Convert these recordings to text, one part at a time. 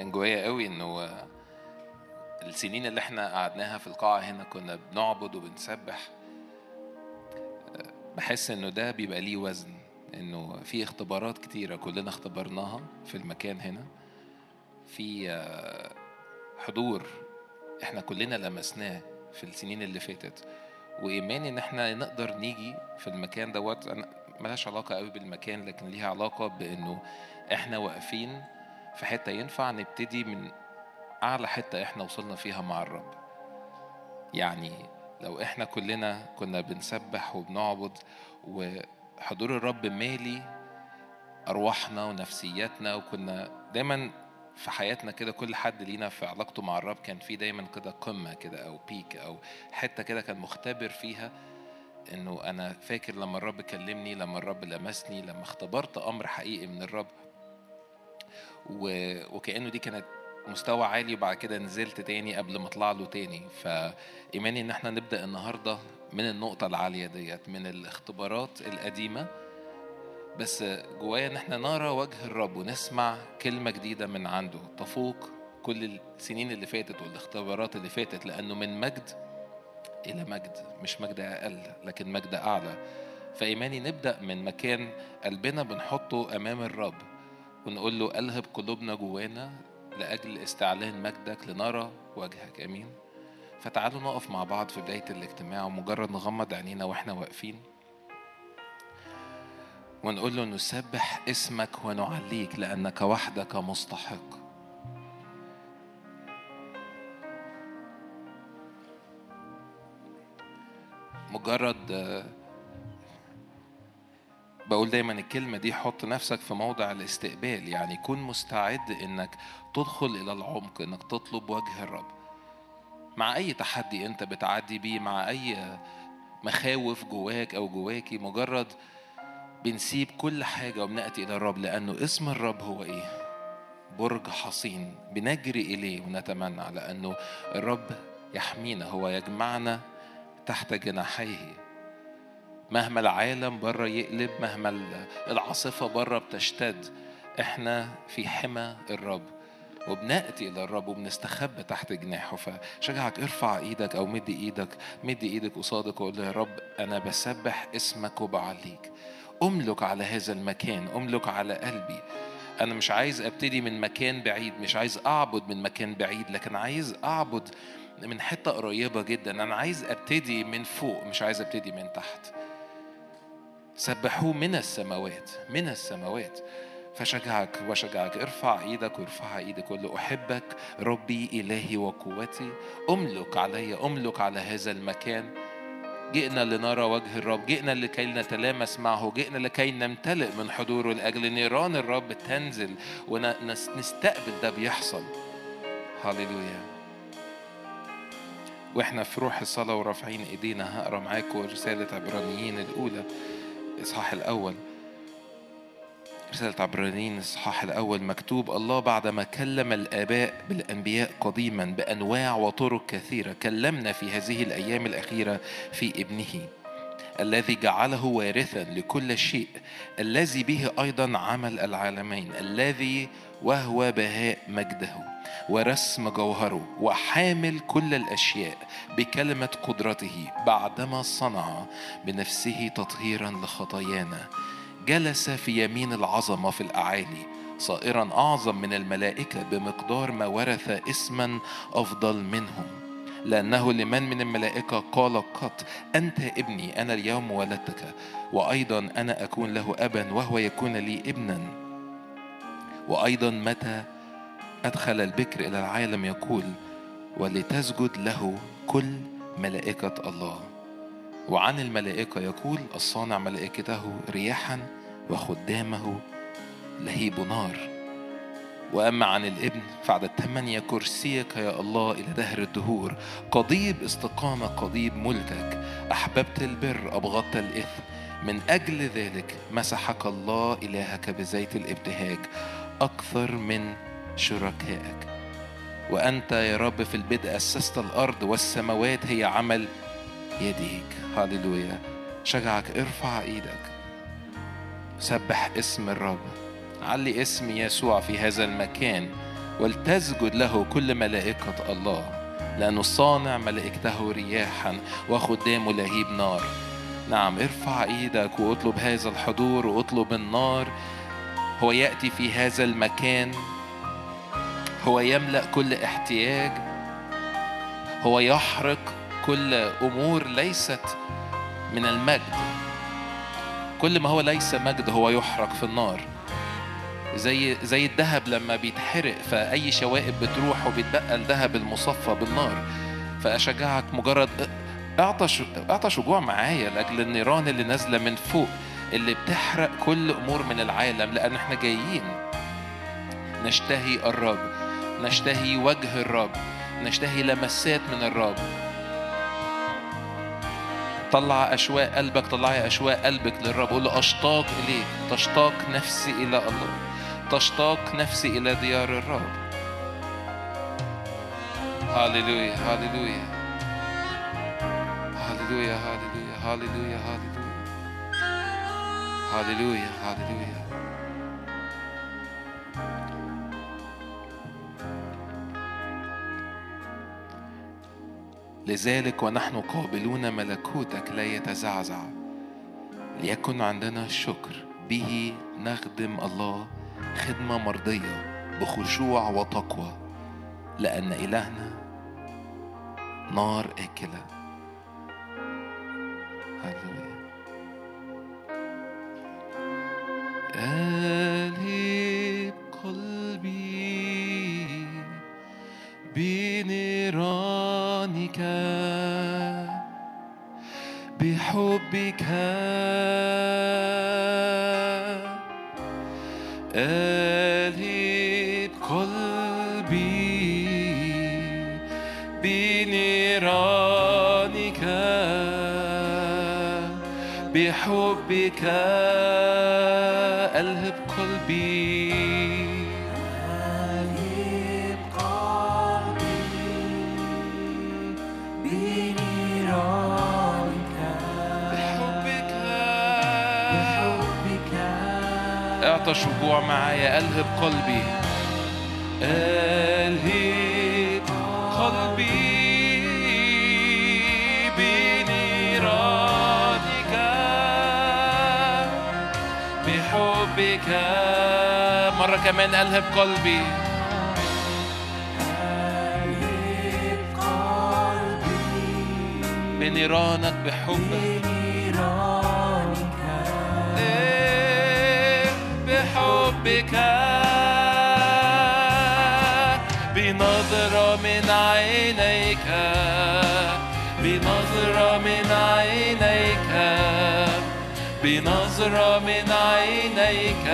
كان جوايا قوي إنه السنين اللي إحنا قعدناها في القاعة هنا كنا بنعبد وبنسبح بحس إنه ده بيبقى ليه وزن إنه في اختبارات كتيرة كلنا اختبرناها في المكان هنا. في حضور إحنا كلنا لمسناه في السنين اللي فاتت. وايماني إن إحنا نقدر نيجي في المكان دوت ملهاش علاقة قوي بالمكان لكن ليها علاقة بإنه إحنا واقفين في حتة ينفع نبتدي من أعلى حتة إحنا وصلنا فيها مع الرب يعني لو إحنا كلنا كنا بنسبح وبنعبد وحضور الرب مالي أرواحنا ونفسياتنا وكنا دايما في حياتنا كده كل حد لينا في علاقته مع الرب كان في دايما كده قمة كده أو بيك أو حتة كده كان مختبر فيها إنه أنا فاكر لما الرب كلمني لما الرب لمسني لما اختبرت أمر حقيقي من الرب. وكأنه دي كانت مستوى عالي وبعد كده نزلت تاني قبل ما اطلع له تاني. فإيماني إن إحنا نبدأ النهاردة من النقطة العالية ديت من الاختبارات القديمة. بس جوايا إن إحنا نرى وجه الرب ونسمع كلمة جديدة من عنده. تفوق كل السنين اللي فاتت والاختبارات اللي فاتت لأنه من مجد إلى مجد مش مجد أقل لكن مجد أعلى. فإيماني نبدأ من مكان قلبنا بنحطه أمام الرب. ونقول له ألهب قلوبنا جوانا لأجل استعلان مجدك لنرى وجهك. أمين. فتعالوا نقف مع بعض في بداية الاجتماع ومجرد نغمض عينينا وإحنا واقفين. ونقول له نسبح اسمك ونعليك لأنك وحدك مستحق. مجرد بقول دايما الكلمة دي حط نفسك في موضع الاستقبال. يعني كن مستعد إنك تدخل إلى العمق إنك تطلب وجه الرب. مع أي تحدي أنت بتعدي بيه مع أي مخاوف جواك أو جواكي مجرد بنسيب كل حاجة وبنأتي إلى الرب لأنه اسم الرب هو إيه؟ برج حصين. بنجري إليه ونتمنى لأنه الرب يحمينا هو يجمعنا تحت جناحيه. مهما العالم بره يقلب مهما العاصفة بره بتشتد إحنا في حمى الرب وبنأتي إلى الرب وبنستخبى تحت جناحه. فشجعك ارفع إيدك أو مد إيدك مد إيدك قصادك وقول يا رب أنا بسبح اسمك وبعليك. أملك على هذا المكان أملك على قلبي. أنا مش عايز أبتدي من مكان بعيد مش عايز أعبد من مكان بعيد لكن عايز أعبد من حتة قريبة جدا. أنا عايز أبتدي من فوق مش عايز أبتدي من تحت. سبحوه من السماوات من السماوات. فشجعك وشجعك ارفع إيدك وارفع إيدك قول له أحبك ربي إلهي وقوتي. أملك علي أملك على هذا المكان. جئنا لنرى وجه الرب جئنا لكي نتلامس معه جئنا لكي نمتلئ من حضوره لأجل نيران الرب تنزل ونستقبل ده بيحصل. هللويا. وإحنا في روح الصلاة ورافعين ايدينا هقرأ معاكم رسالة عبرانيين الأولى. الإصحاح الأول. رسالة عبرانيين الإصحاح الأول. مكتوب الله بعدما كلم الآباء بالأنبياء قديما بأنواع وطرق كثيرة كلمنا في هذه الأيام الأخيرة في ابنه. الذي جعله وارثا لكل شيء الذي به أيضا عمل العالمين الذي وهو بهاء مجده ورسم جوهره وحامل كل الأشياء بكلمة قدرته بعدما صنع بنفسه تطهيرا لخطايانا. جلس في يمين العظمة في الأعالي صائرا أعظم من الملائكة بمقدار ما ورث اسما أفضل منهم. لأنه لمن من الملائكة قال قط أنت ابني أنا اليوم ولدتك وأيضا أنا أكون له أبا وهو يكون لي ابنا. وأيضا متى أدخل البكر إلى العالم يقول ولتسجد له كل ملائكة الله. وعن الملائكة يقول الصانع ملائكته رياحا وخدامه لهيب نار. وأما عن الإبن فعد الثمانية كرسيك يا الله إلى دهر الدهور. قضيب استقامة قضيب ملكك أحببت البر أبغضت الإثم. من أجل ذلك مسحك الله إلهك بزيت الإبتهاج. أكثر من شركائك. وأنت يا رب في البدء أسست الأرض والسماوات هي عمل يديك. هللويا. شجعك ارفع إيدك. سبح اسم الرب. علي اسم يسوع في هذا المكان ولتسجد له كل ملائكة الله لأنه صانع ملائكته رياحا وخدامه لهيب نار. نعم ارفع إيدك واطلب هذا الحضور واطلب النار. هو يأتي في هذا المكان. هو يملأ كل احتياج. هو يحرق كل أمور ليست من المجد. كل ما هو ليس مجد هو يحرق في النار. زي زي الذهب لما بيتحرق فأي شوائب بتروح وبيتبقى الذهب المصفى بالنار. فأشجعك مجرد أعطى أعطى شجوع معايا لأجل النيران اللي نازلة من فوق اللي بتحرق كل أمور من العالم لأن إحنا جايين. نشتهي الرب نشتهي وجه الرب نشتهي لمسات من الرب. طلع أشواق قلبك طلعي أشواق قلبك للرب. قول له أشتاق إليك تشتاق نفسي إلى الله. تشتاق نفسي إلى ديار الرب. هاليلويا هاليلويا هاليلويا هاليلويا هاليلويا هاليلويا هاليلويا هاليلويا لذلك ونحن قابلون ملكوتك لا يتزعزع. ليكن عندنا الشكر. به نخدم الله خدمة مرضية بخشوع وتقوى لأن إلهنا نار آكلة. هللويا. ألهب قلبي بنيرانك بحبك ألهب قلبي بنيرانك بحبك ألهب قلبي اعطى شجوع معايا ألهب قلبي. ألهب قلبي بنيرانك بحبك. مرة كمان ألهب قلبي. ألهب قلبي بنيرانك بحبك. بحبك بنظرة من عينيك بنظرة من عينيك بنظرة من عينيك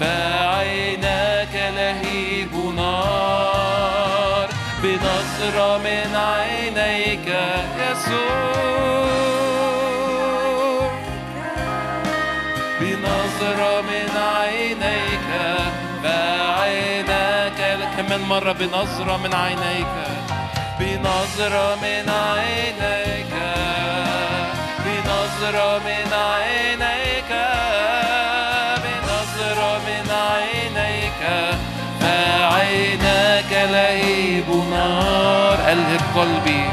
فعيناك لهيب نار بنظرة من عينيك يسوع بنظرة من عينيك فعيناك كمان مرة بنظرة من عينيك بنظرة من عينيك بنظرة من عينيك بنظرة من عينيك. فعيناك لهيب نار ألهب قلبي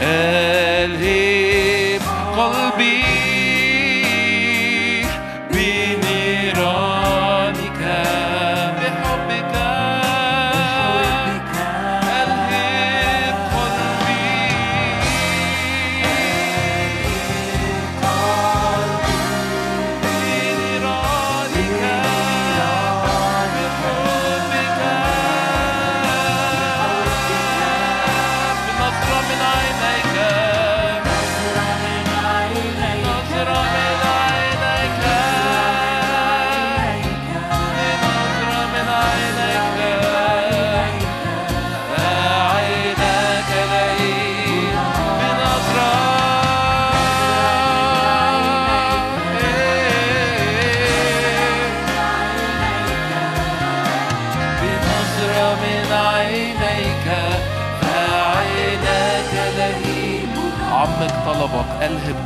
ألهب قلبي. and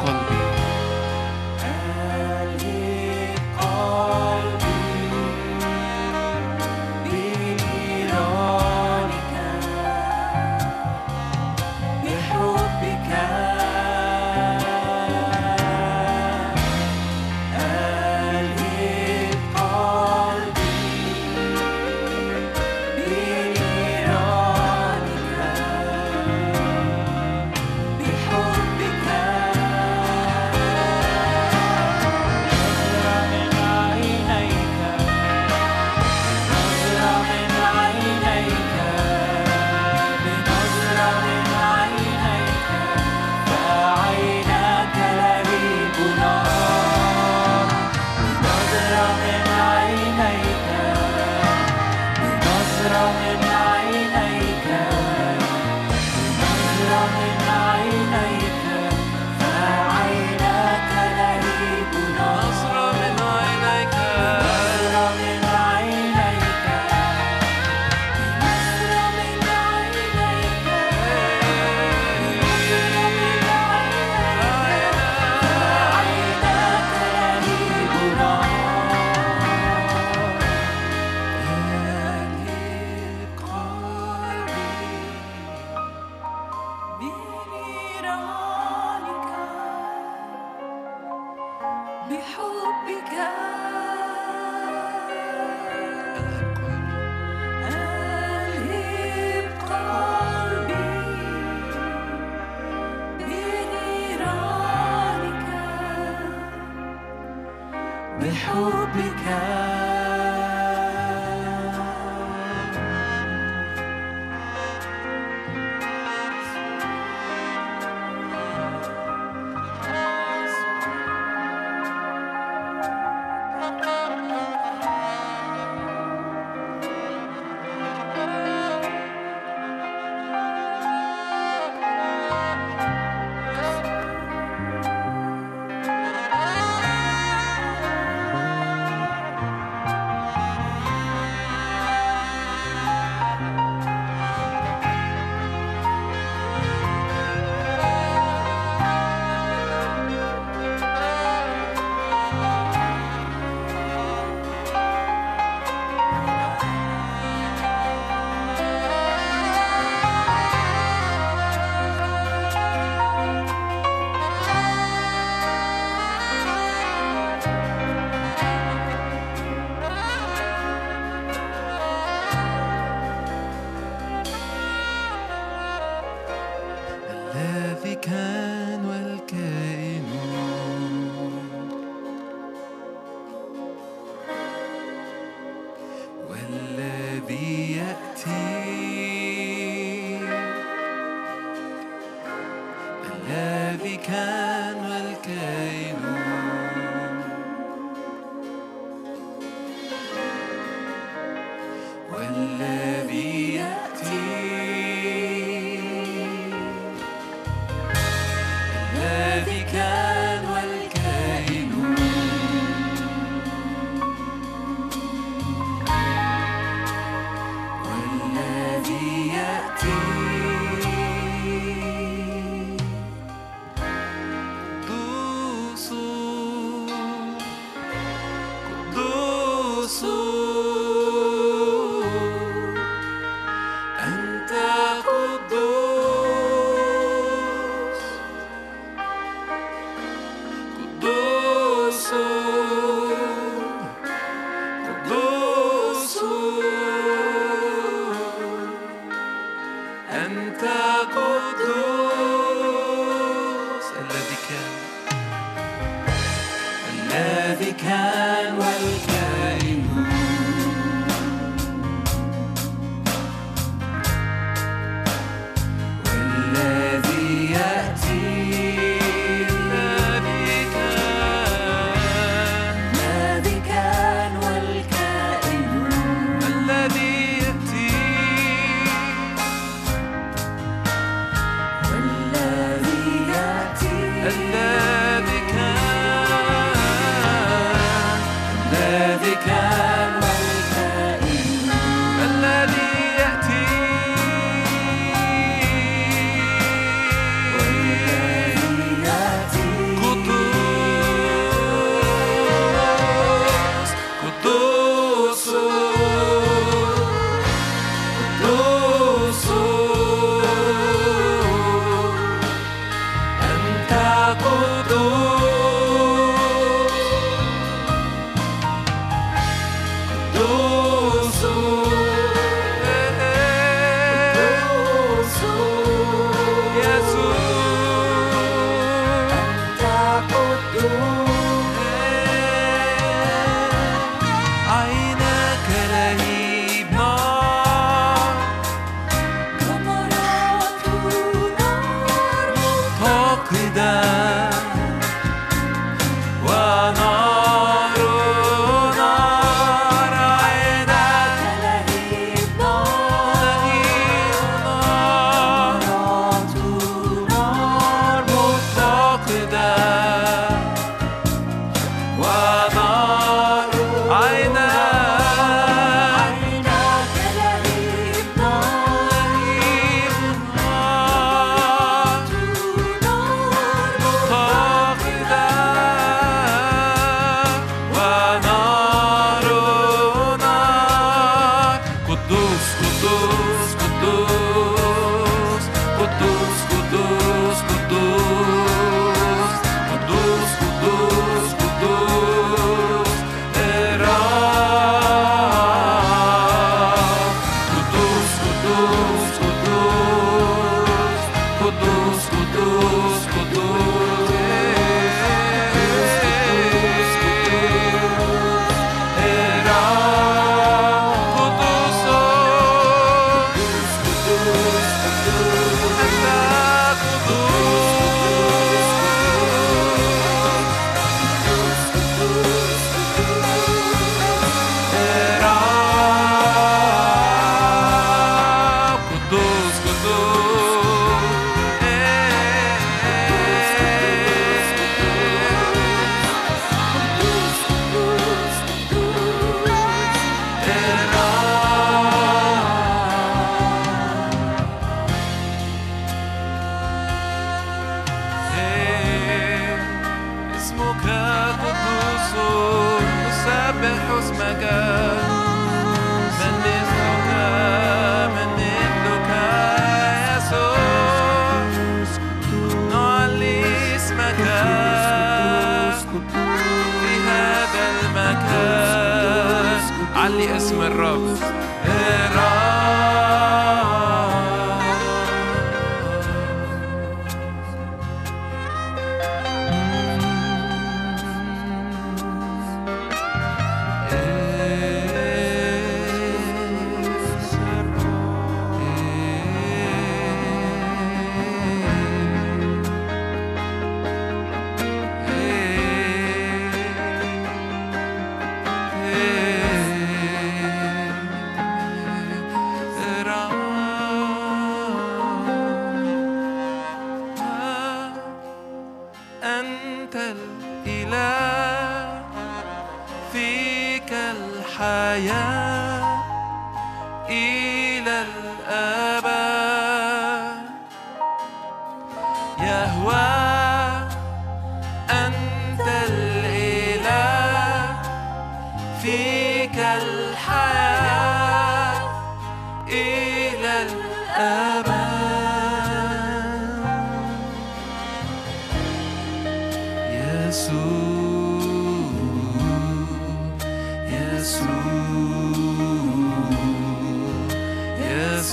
girl.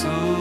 يسوع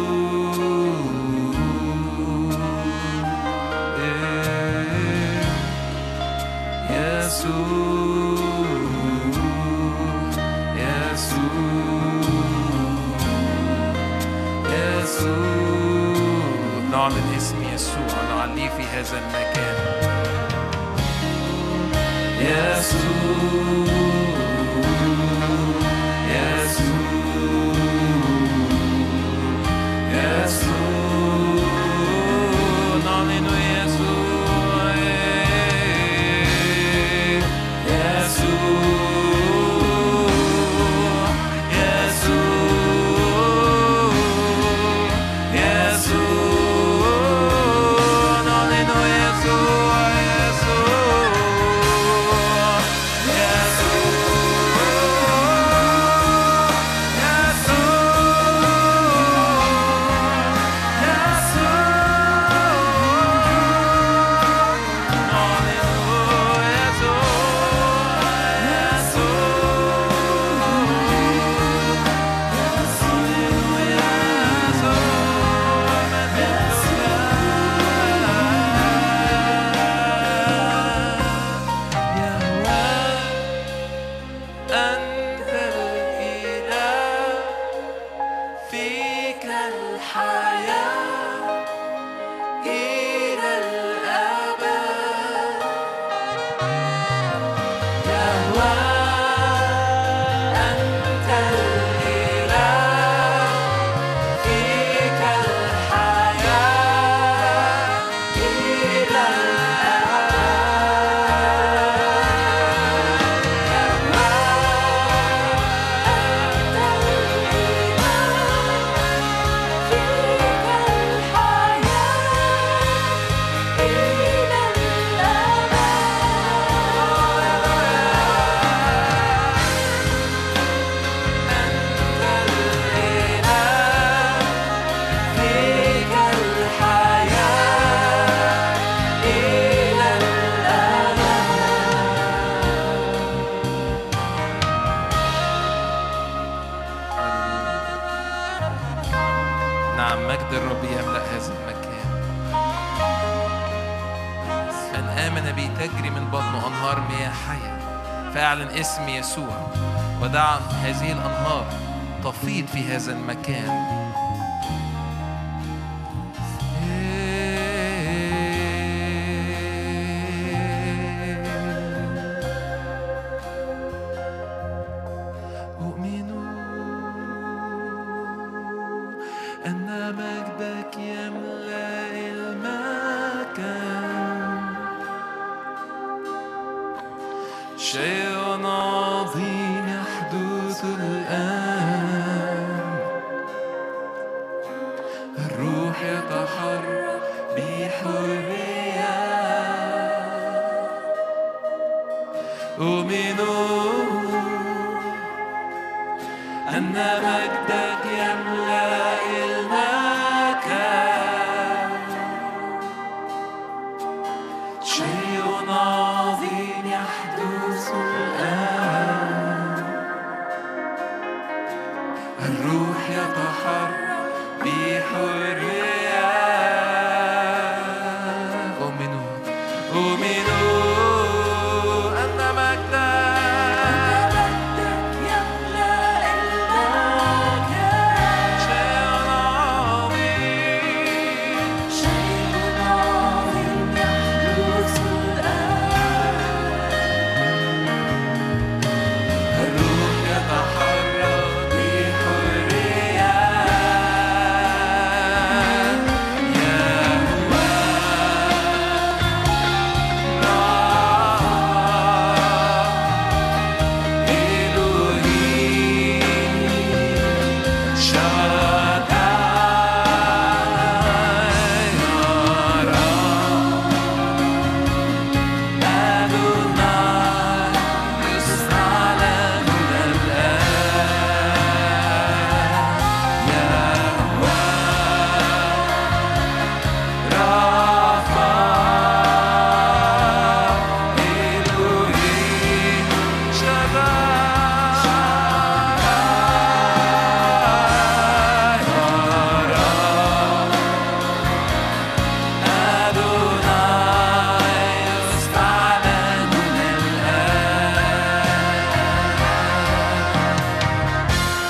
مجدك يملأ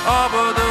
Aber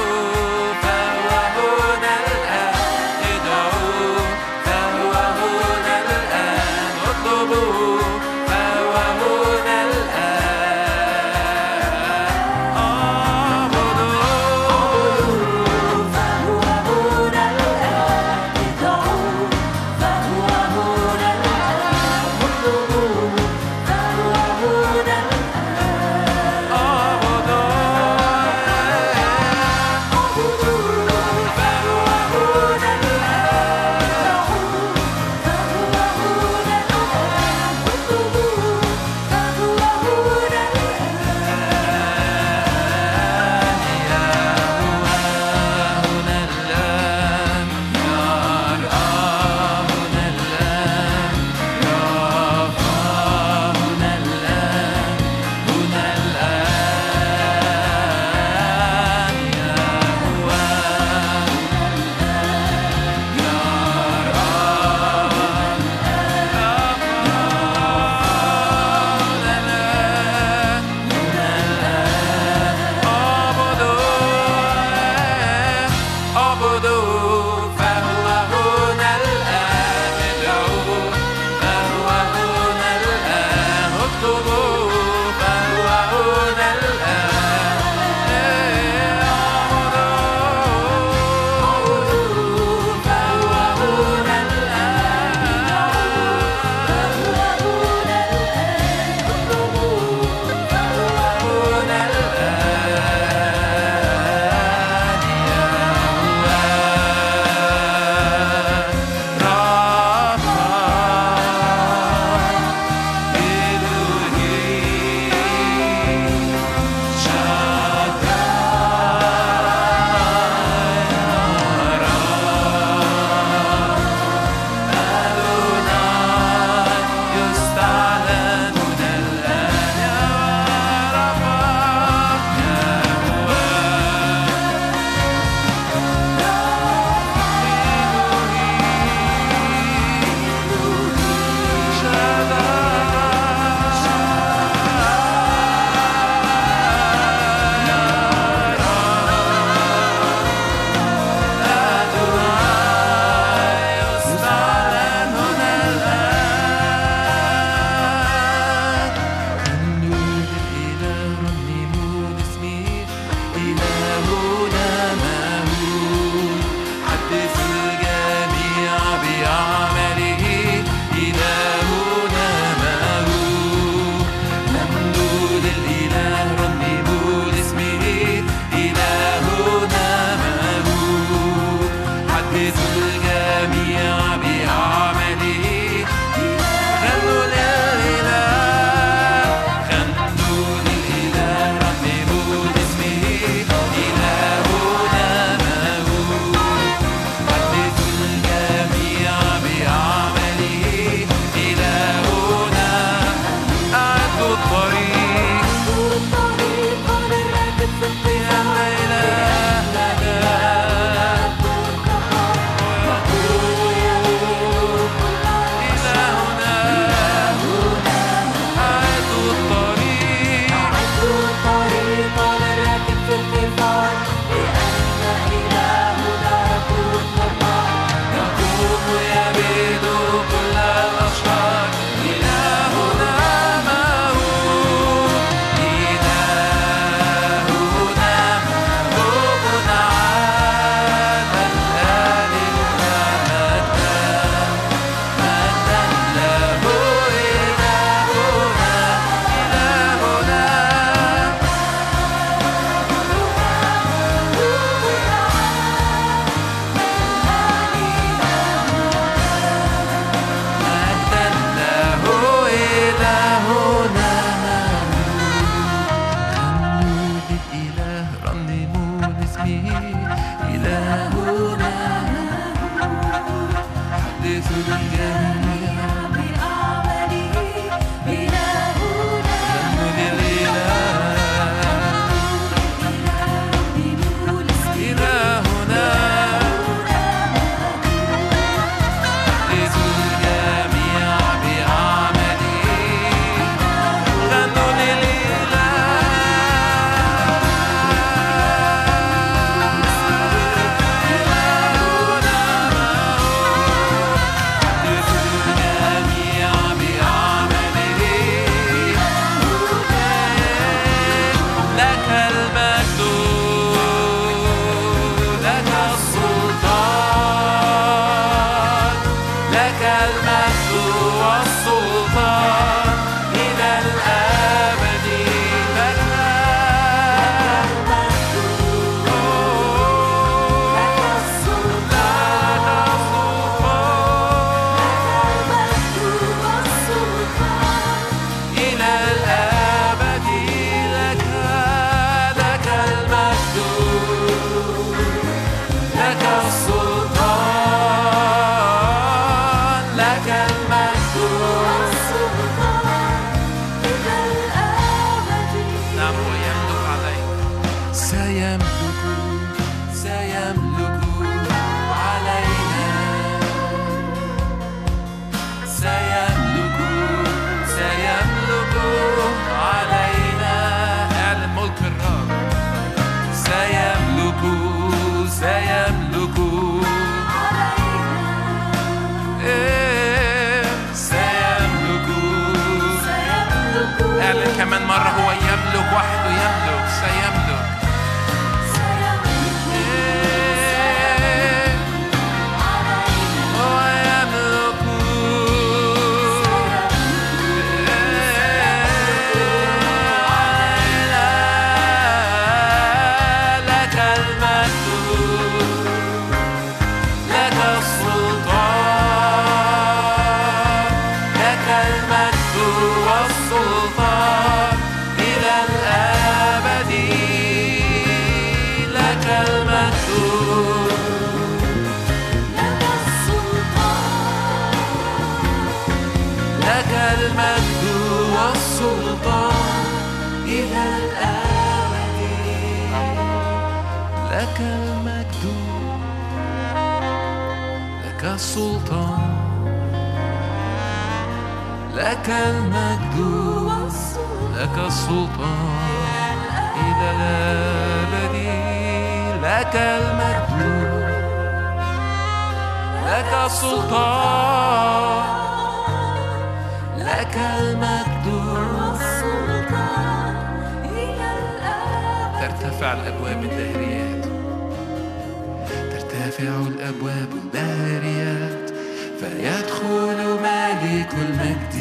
السلطان. لك المجد لك السلطان. إلى الأبد لك المجد لك السلطان. لك المجد. ترتفع الأبواب الدهريات ترتفع الأبواب الدهريات فيدخل ملك المجد.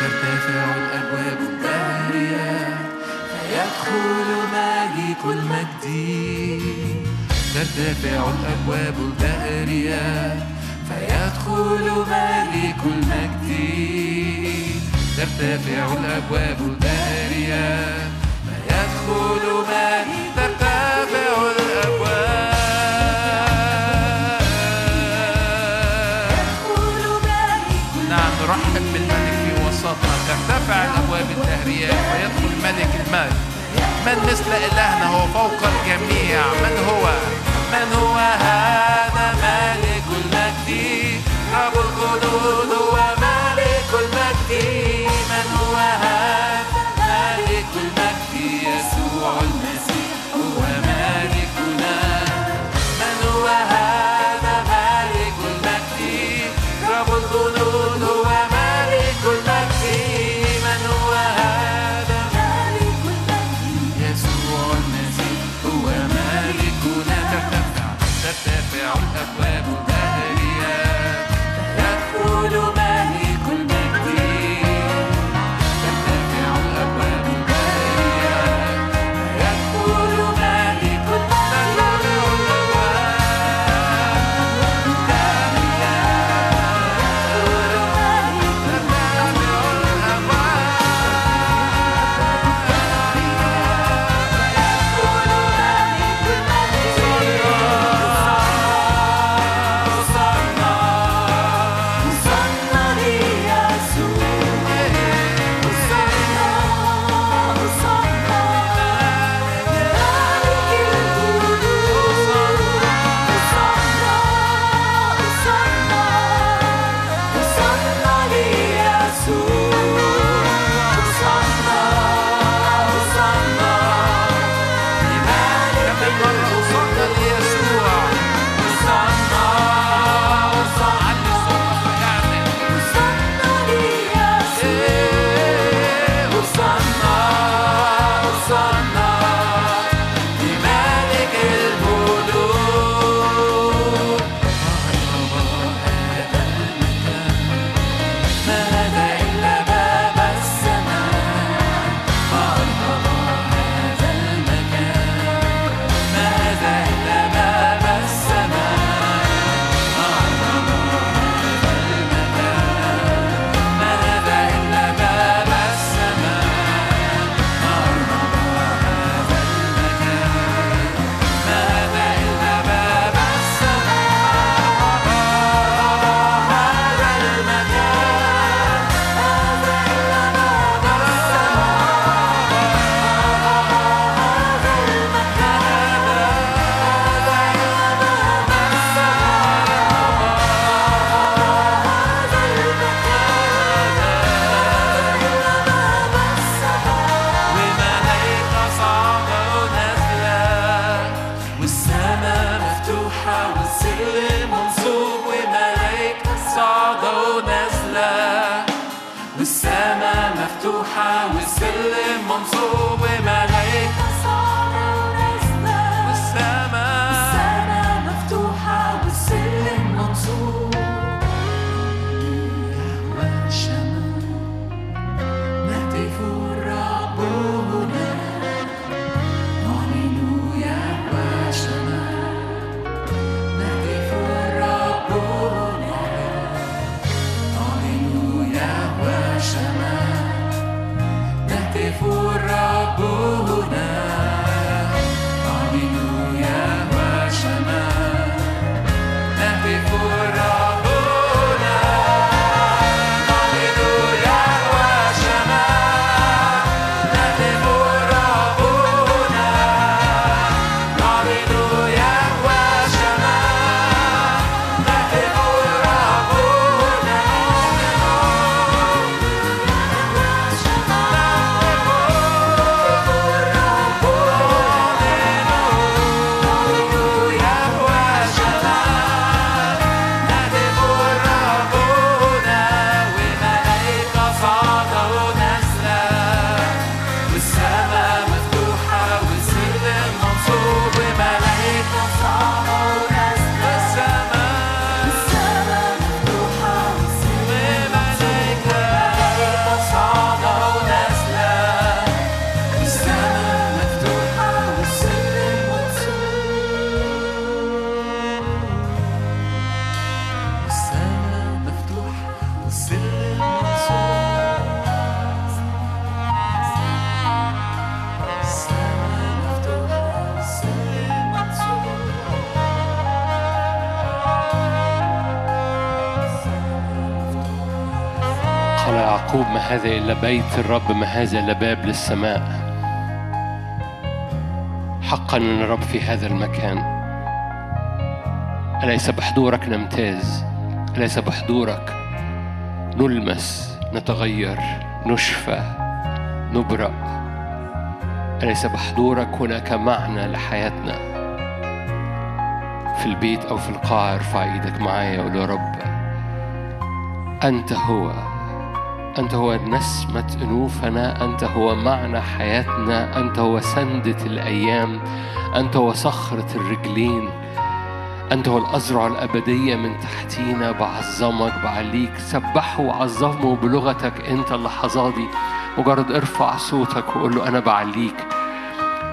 ترتفع الأبواب الدهريات فيدخل ملك المجد. ترتفع الأبواب الدهريات فيدخل ملك المجد. ترتفع الأبواب الدهريات فيدخل ملك ترتفع الأبواب نرحب بالملك في وسطنا ترتفع الأبواب الدهريات ويدخل ملك المجد من مثل إلهنا هو فوق الجميع؟ من هو؟ من هو هذا ملك المجد؟ رب الجنود هو ملك المجد. إلا بيت الرب ما هذا إلا باب للسماء. حقا أن الرب في هذا المكان. أليس بحضورك نمتاز؟ أليس بحضورك نلمس نتغير نشفى نبرأ؟ أليس بحضورك هناك معنى لحياتنا؟ في البيت أو في القاعة ارفع إيدك معايا وقول يا رب. أنت هو. أنت هو نسمة أنوفنا أنت هو معنى حياتنا أنت هو سندة الأيام أنت هو صخرة الرجلين أنت هو الأزرع الأبدية من تحتينا. بعظمك بعليك سبحه وعظمه بلغتك أنت اللحظات دي مجرد ارفع صوتك وقول له أنا بعليك.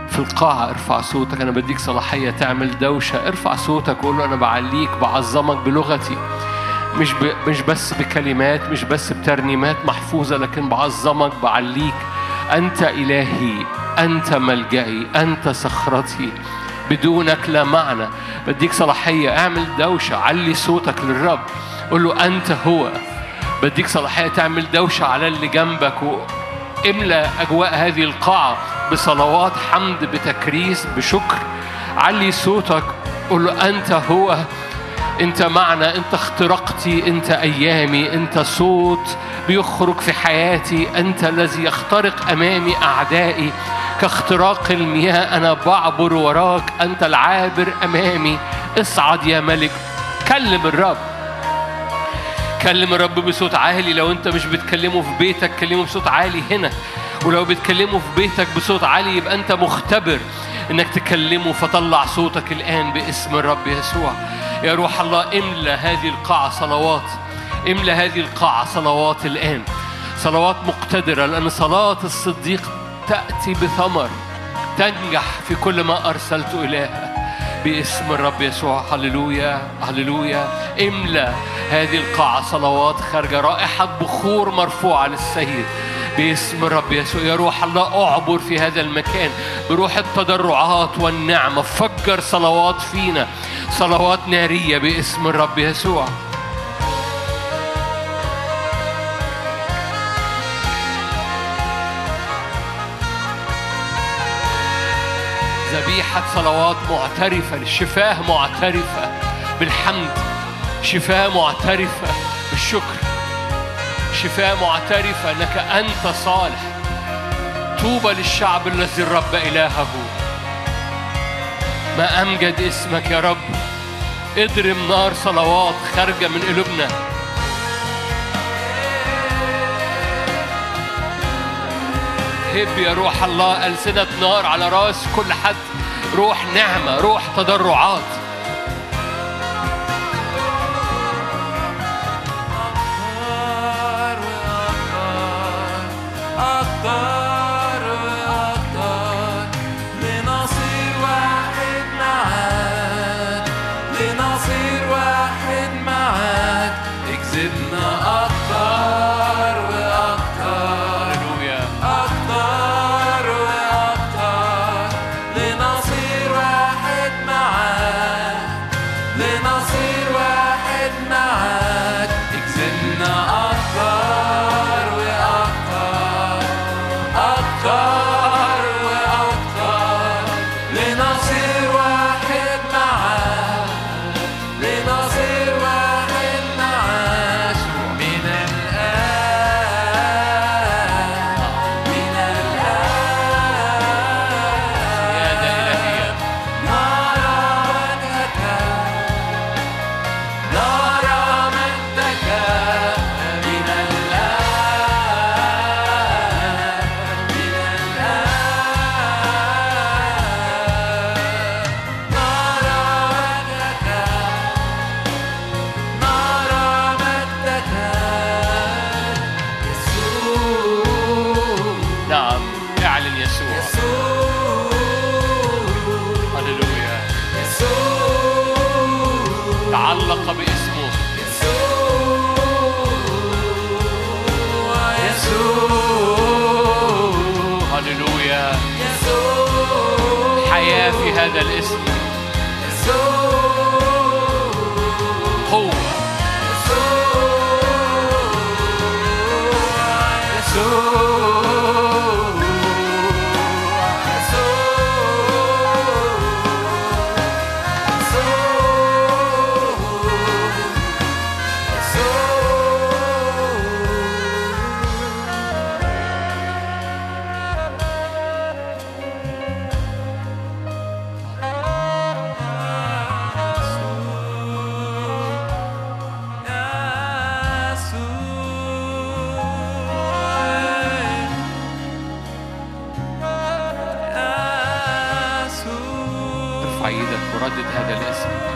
في القاعة ارفع صوتك أنا بديك صلاحية تعمل دوشة. ارفع صوتك وقول له أنا بعليك. بعظمك بلغتي. مش ب... مش بس بكلمات مش بس بترنيمات محفوظة لكن بعظمك بعليك. أنت إلهي أنت ملجئي أنت صخرتي. بدونك لا معنى. بديك صلاحية اعمل دوشة علي صوتك للرب. قول له أنت هو. بديك صلاحية تعمل دوشة على اللي جنبك. واملى أجواء هذه القاعة بصلوات حمد بتكريس بشكر. علي صوتك. قول له أنت هو. انت معنا انت اخترقتي انت أيامي انت صوت بيخرج في حياتي انت الذي يخترق أمامي أعدائي. كاختراق المياه أنا بعبر وراك أنت العابر أمامي. اصعد يا ملك كلم الرب. كلم الرب بصوت عالي. لو انت مش بتكلمه في بيتك كلمه بصوت عالي هنا. ولو بتكلمه في بيتك بصوت عالي يبقى انت مختبر انك تكلمه. فطلع صوتك الآن باسم الرب يسوع. يا روح الله املى هذه القاعة صلوات املى هذه القاعة صلوات الآن. صلوات مقتدرة لأن صلاة الصديق تأتي بثمر تنجح في كل ما أرسلت إليها باسم الرب يسوع هللويا هللويا. املى هذه القاعة صلوات خارجة رائحة بخور مرفوعة للسيد. باسم الرب يسوع. يا روح الله أعبر في هذا المكان بروح التضرعات والنعمة. فجر صلوات فينا. صلوات نارية باسم الرب يسوع. ذبيحة صلوات معترفة للشفاه معترفة بالحمد شفاة معترفة بالشكر. شفاء معترفة أنك أنت صالح. طوبى للشعب الذي الرب إلهه. ما أمجد اسمك يا رب. اضرم نار صلوات خارجة من قلوبنا. هب يا روح الله ألسنة نار على رأس كل حد. روح نعمة روح تضرعات. above.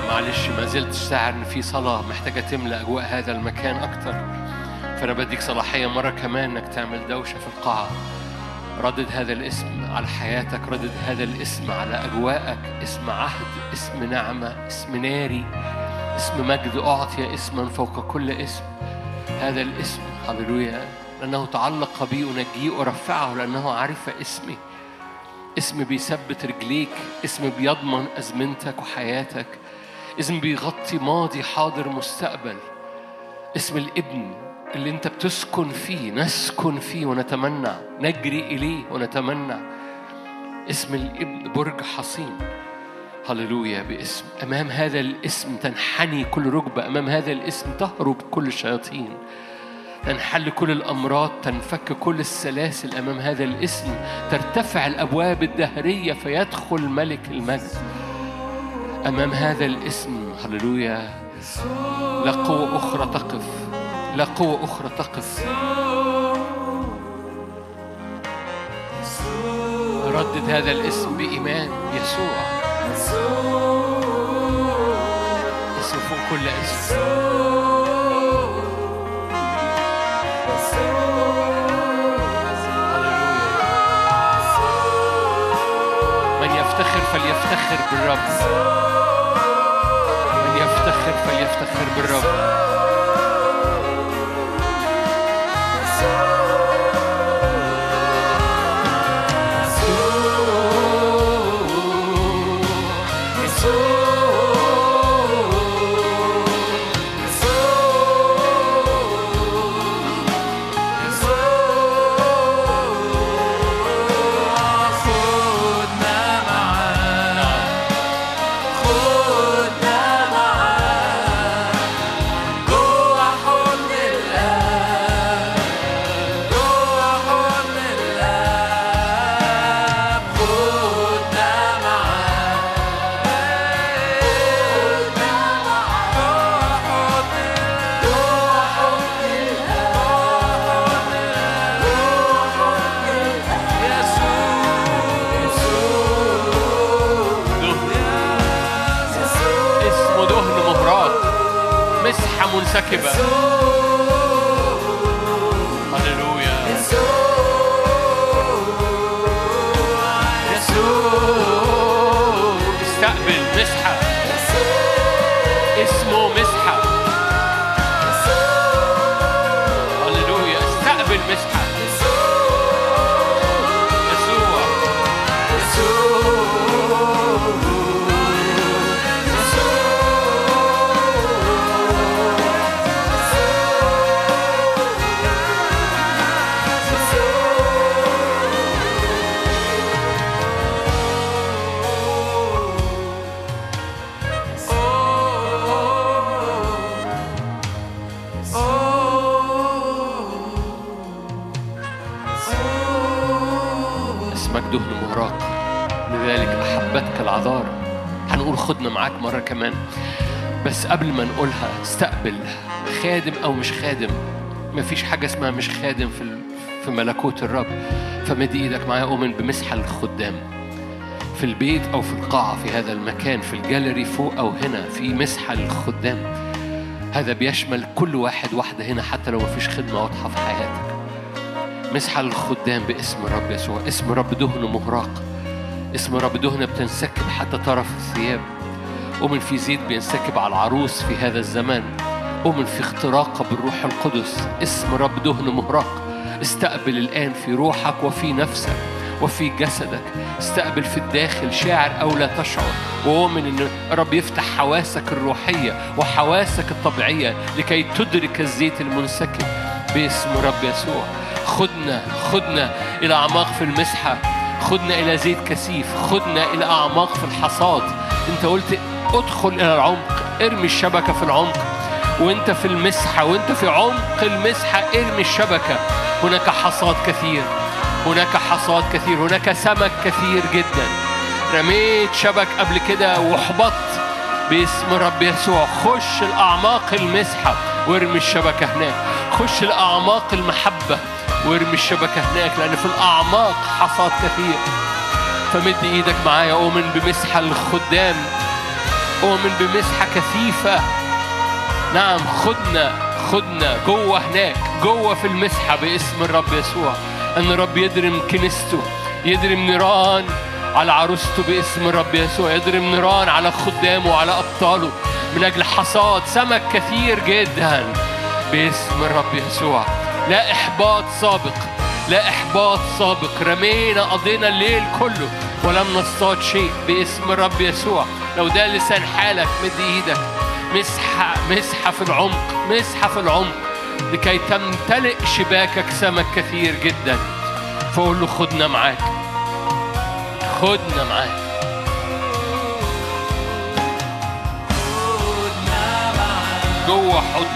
معلش ما زلت شاعر ان في صلاة محتاجة تملى أجواء هذا المكان أكتر. فأنا بديك صلاحية مرة كمان إنك تعمل دوشة في القاعة. ردد هذا الاسم على حياتك ردد هذا الاسم على أجواءك. اسم عهد اسم نعمة اسم ناري اسم مجد أعطي اسما فوق كل اسم. هذا الاسم هللويا لأنه تعلق بي أنجيه أرفعه لأنه عرف اسمي. اسم بيثبت رجليك اسم بيضمن أزمنتك وحياتك اسم بيغطي ماضي حاضر مستقبل اسم الابن اللي انت بتسكن فيه نسكن فيه ونتمنى نجري إليه ونتمنى اسم الابن برج حصين. هللويا باسم. أمام هذا الاسم تنحني كل ركبة أمام هذا الاسم تهرب كل الشياطين تنحل كل الأمراض تنفك كل السلاسل أمام هذا الاسم ترتفع الأبواب الدهرية فيدخل ملك المجد. أمام هذا الاسم هللويا لا قوة أخرى تقف لا قوة أخرى تقف. ردد هذا الاسم بإيمان يسوع. اسم فوق كل اسم. يفتخر بالرب. من يفتخر فليفتخر بالرب. خدنا مسحة العذارى هنقول خدنا معاك مرة كمان. بس قبل ما نقولها استقبل. خادم أو مش خادم. مفيش حاجة اسمها مش خادم في في ملكوت الرب. فمد إيدك معايا أؤمن بمسحة الخدام. في البيت أو في القاعة في هذا المكان في الجاليري فوق أو هنا في مسحة للخدام هذا بيشمل كل واحد واحدة هنا حتى لو مفيش خدمة واضحة في حياتك. مسحة للخدام باسم الرب يسوع. اسم رب دهن مهراق. اسم رب دهن بتنسكب حتى طرف الثياب. أؤمن في زيت بينسكب على العروس في هذا الزمان. أؤمن في اختراقة بالروح القدس. اسم رب دهن مهراق استقبل الآن في روحك وفي نفسك وفي جسدك. استقبل في الداخل شاعر أو لا تشعر. وأؤمن أن رب يفتح حواسك الروحية وحواسك الطبيعية لكي تدرك الزيت المنسكب باسم رب يسوع. خدنا خدنا إلى أعماق في المسحة. خدنا إلى زيت كثيف خدنا إلى أعماق في الحصاد. أنت قلت ادخل إلى العمق ارمي الشبكة في العمق. وأنت في المسحة وأنت في عمق المسحة ارمي الشبكة. هناك حصاد كثير هناك حصاد كثير هناك سمك كثير جدا. رميت شبك قبل كده واحبطت باسم رب يسوع خش الأعماق المسحة وارمي الشبكة هناك. خش الأعماق المحبة. وارمي الشبكة هناك لأن في الأعماق حصاد كثير. فمد إيدك معايا أؤمن بمسحة الخدام. أؤمن بمسحة كثيفة. نعم خدنا خدنا. جوه هناك جوه في المسحة باسم الرب يسوع. أن الرب يدرم كنيسته يدرم نيران على عروسته باسم الرب يسوع. يدرم نيران على خدامه وعلى أبطاله. من أجل حصاد سمك كثير جدا باسم الرب يسوع. لا إحباط سابق لا إحباط سابق. رمينا قضينا الليل كله ولم نصطاد شيء باسم الرب يسوع. لو ده لسان حالك مد إيدك. مسحة مسحة في العمق مسحة في العمق. لكي تمتلئ شباكك سمك كثير جدا. فقول له خدنا معاك. خدنا معاك. جوه حضن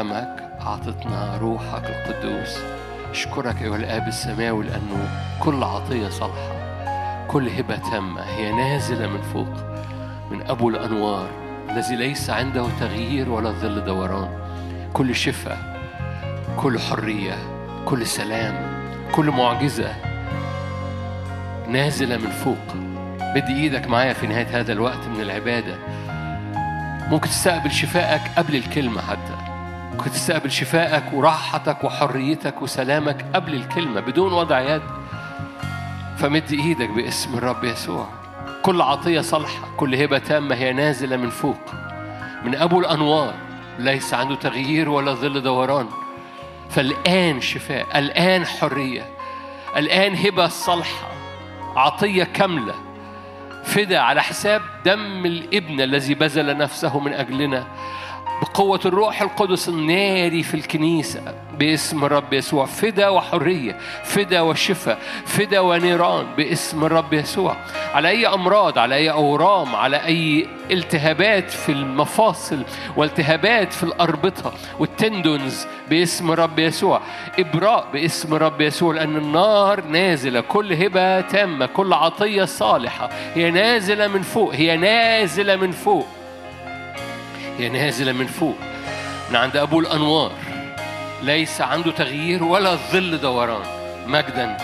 اعطتنا دمك أعطتنا روحك القدوس. أشكرك أيها الآب السماوي لأنه كل عطية صالحة كل هبة تامة هي نازلة من فوق من أبو الأنوار الذي ليس عنده تغيير ولا ظل دوران. كل شفاء كل حرية كل سلام كل معجزة نازلة من فوق. بدي إيدك معايا في نهاية هذا الوقت من العبادة. ممكن تستقبل شفائك قبل الكلمة حتى. ممكن تستقبل شفائك وراحتك وحريتك وسلامك قبل الكلمة بدون وضع يد. فمد إيدك باسم الرب يسوع. كل عطية صالحة كل هبة تامة هي نازلة من فوق. من أبو الأنوار ليس عنده تغيير ولا ظل دوران. فالآن شفاء الآن حرية الآن هبة صالحة عطية كاملة. فدا على حساب دم الابن الذي بذل نفسه من أجلنا. بقوة الروح القدس الناري في الكنيسة باسم الرب يسوع. فدا وحرية فدا وشفاء فدا ونيران باسم الرب يسوع. على أي أمراض على أي أورام على أي التهابات في المفاصل والتهابات في الأربطة والتندونز باسم الرب يسوع. إبراء باسم الرب يسوع لأن النار نازلة. كل هبة تامة كل عطية صالحة. هي نازلة من فوق هي نازلة من فوق. هي نازلة من فوق من عند أبو الأنوار. ليس عنده تغيير ولا ظل دوران. مجدا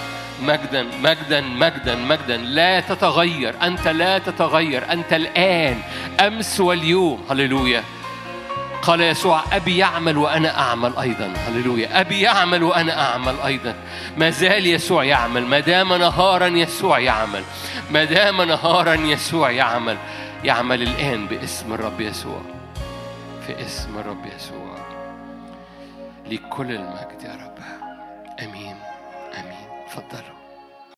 مجدا مجدا مجدا مجدا. لا تتغير. أنت لا تتغير. أنت الآن أمس واليوم. هللويا. قال يسوع أبي يعمل وأنا أعمل أيضا. هللويا. أبي يعمل وأنا أعمل أيضا. ما زال يسوع يعمل. ما دام نهارا يسوع يعمل. ما دام نهارا يسوع يعمل. يعمل الآن باسم الرب يسوع. في اسم الرب يسوع. لكل المجد يا رب. آمين. آمين. تفضلوا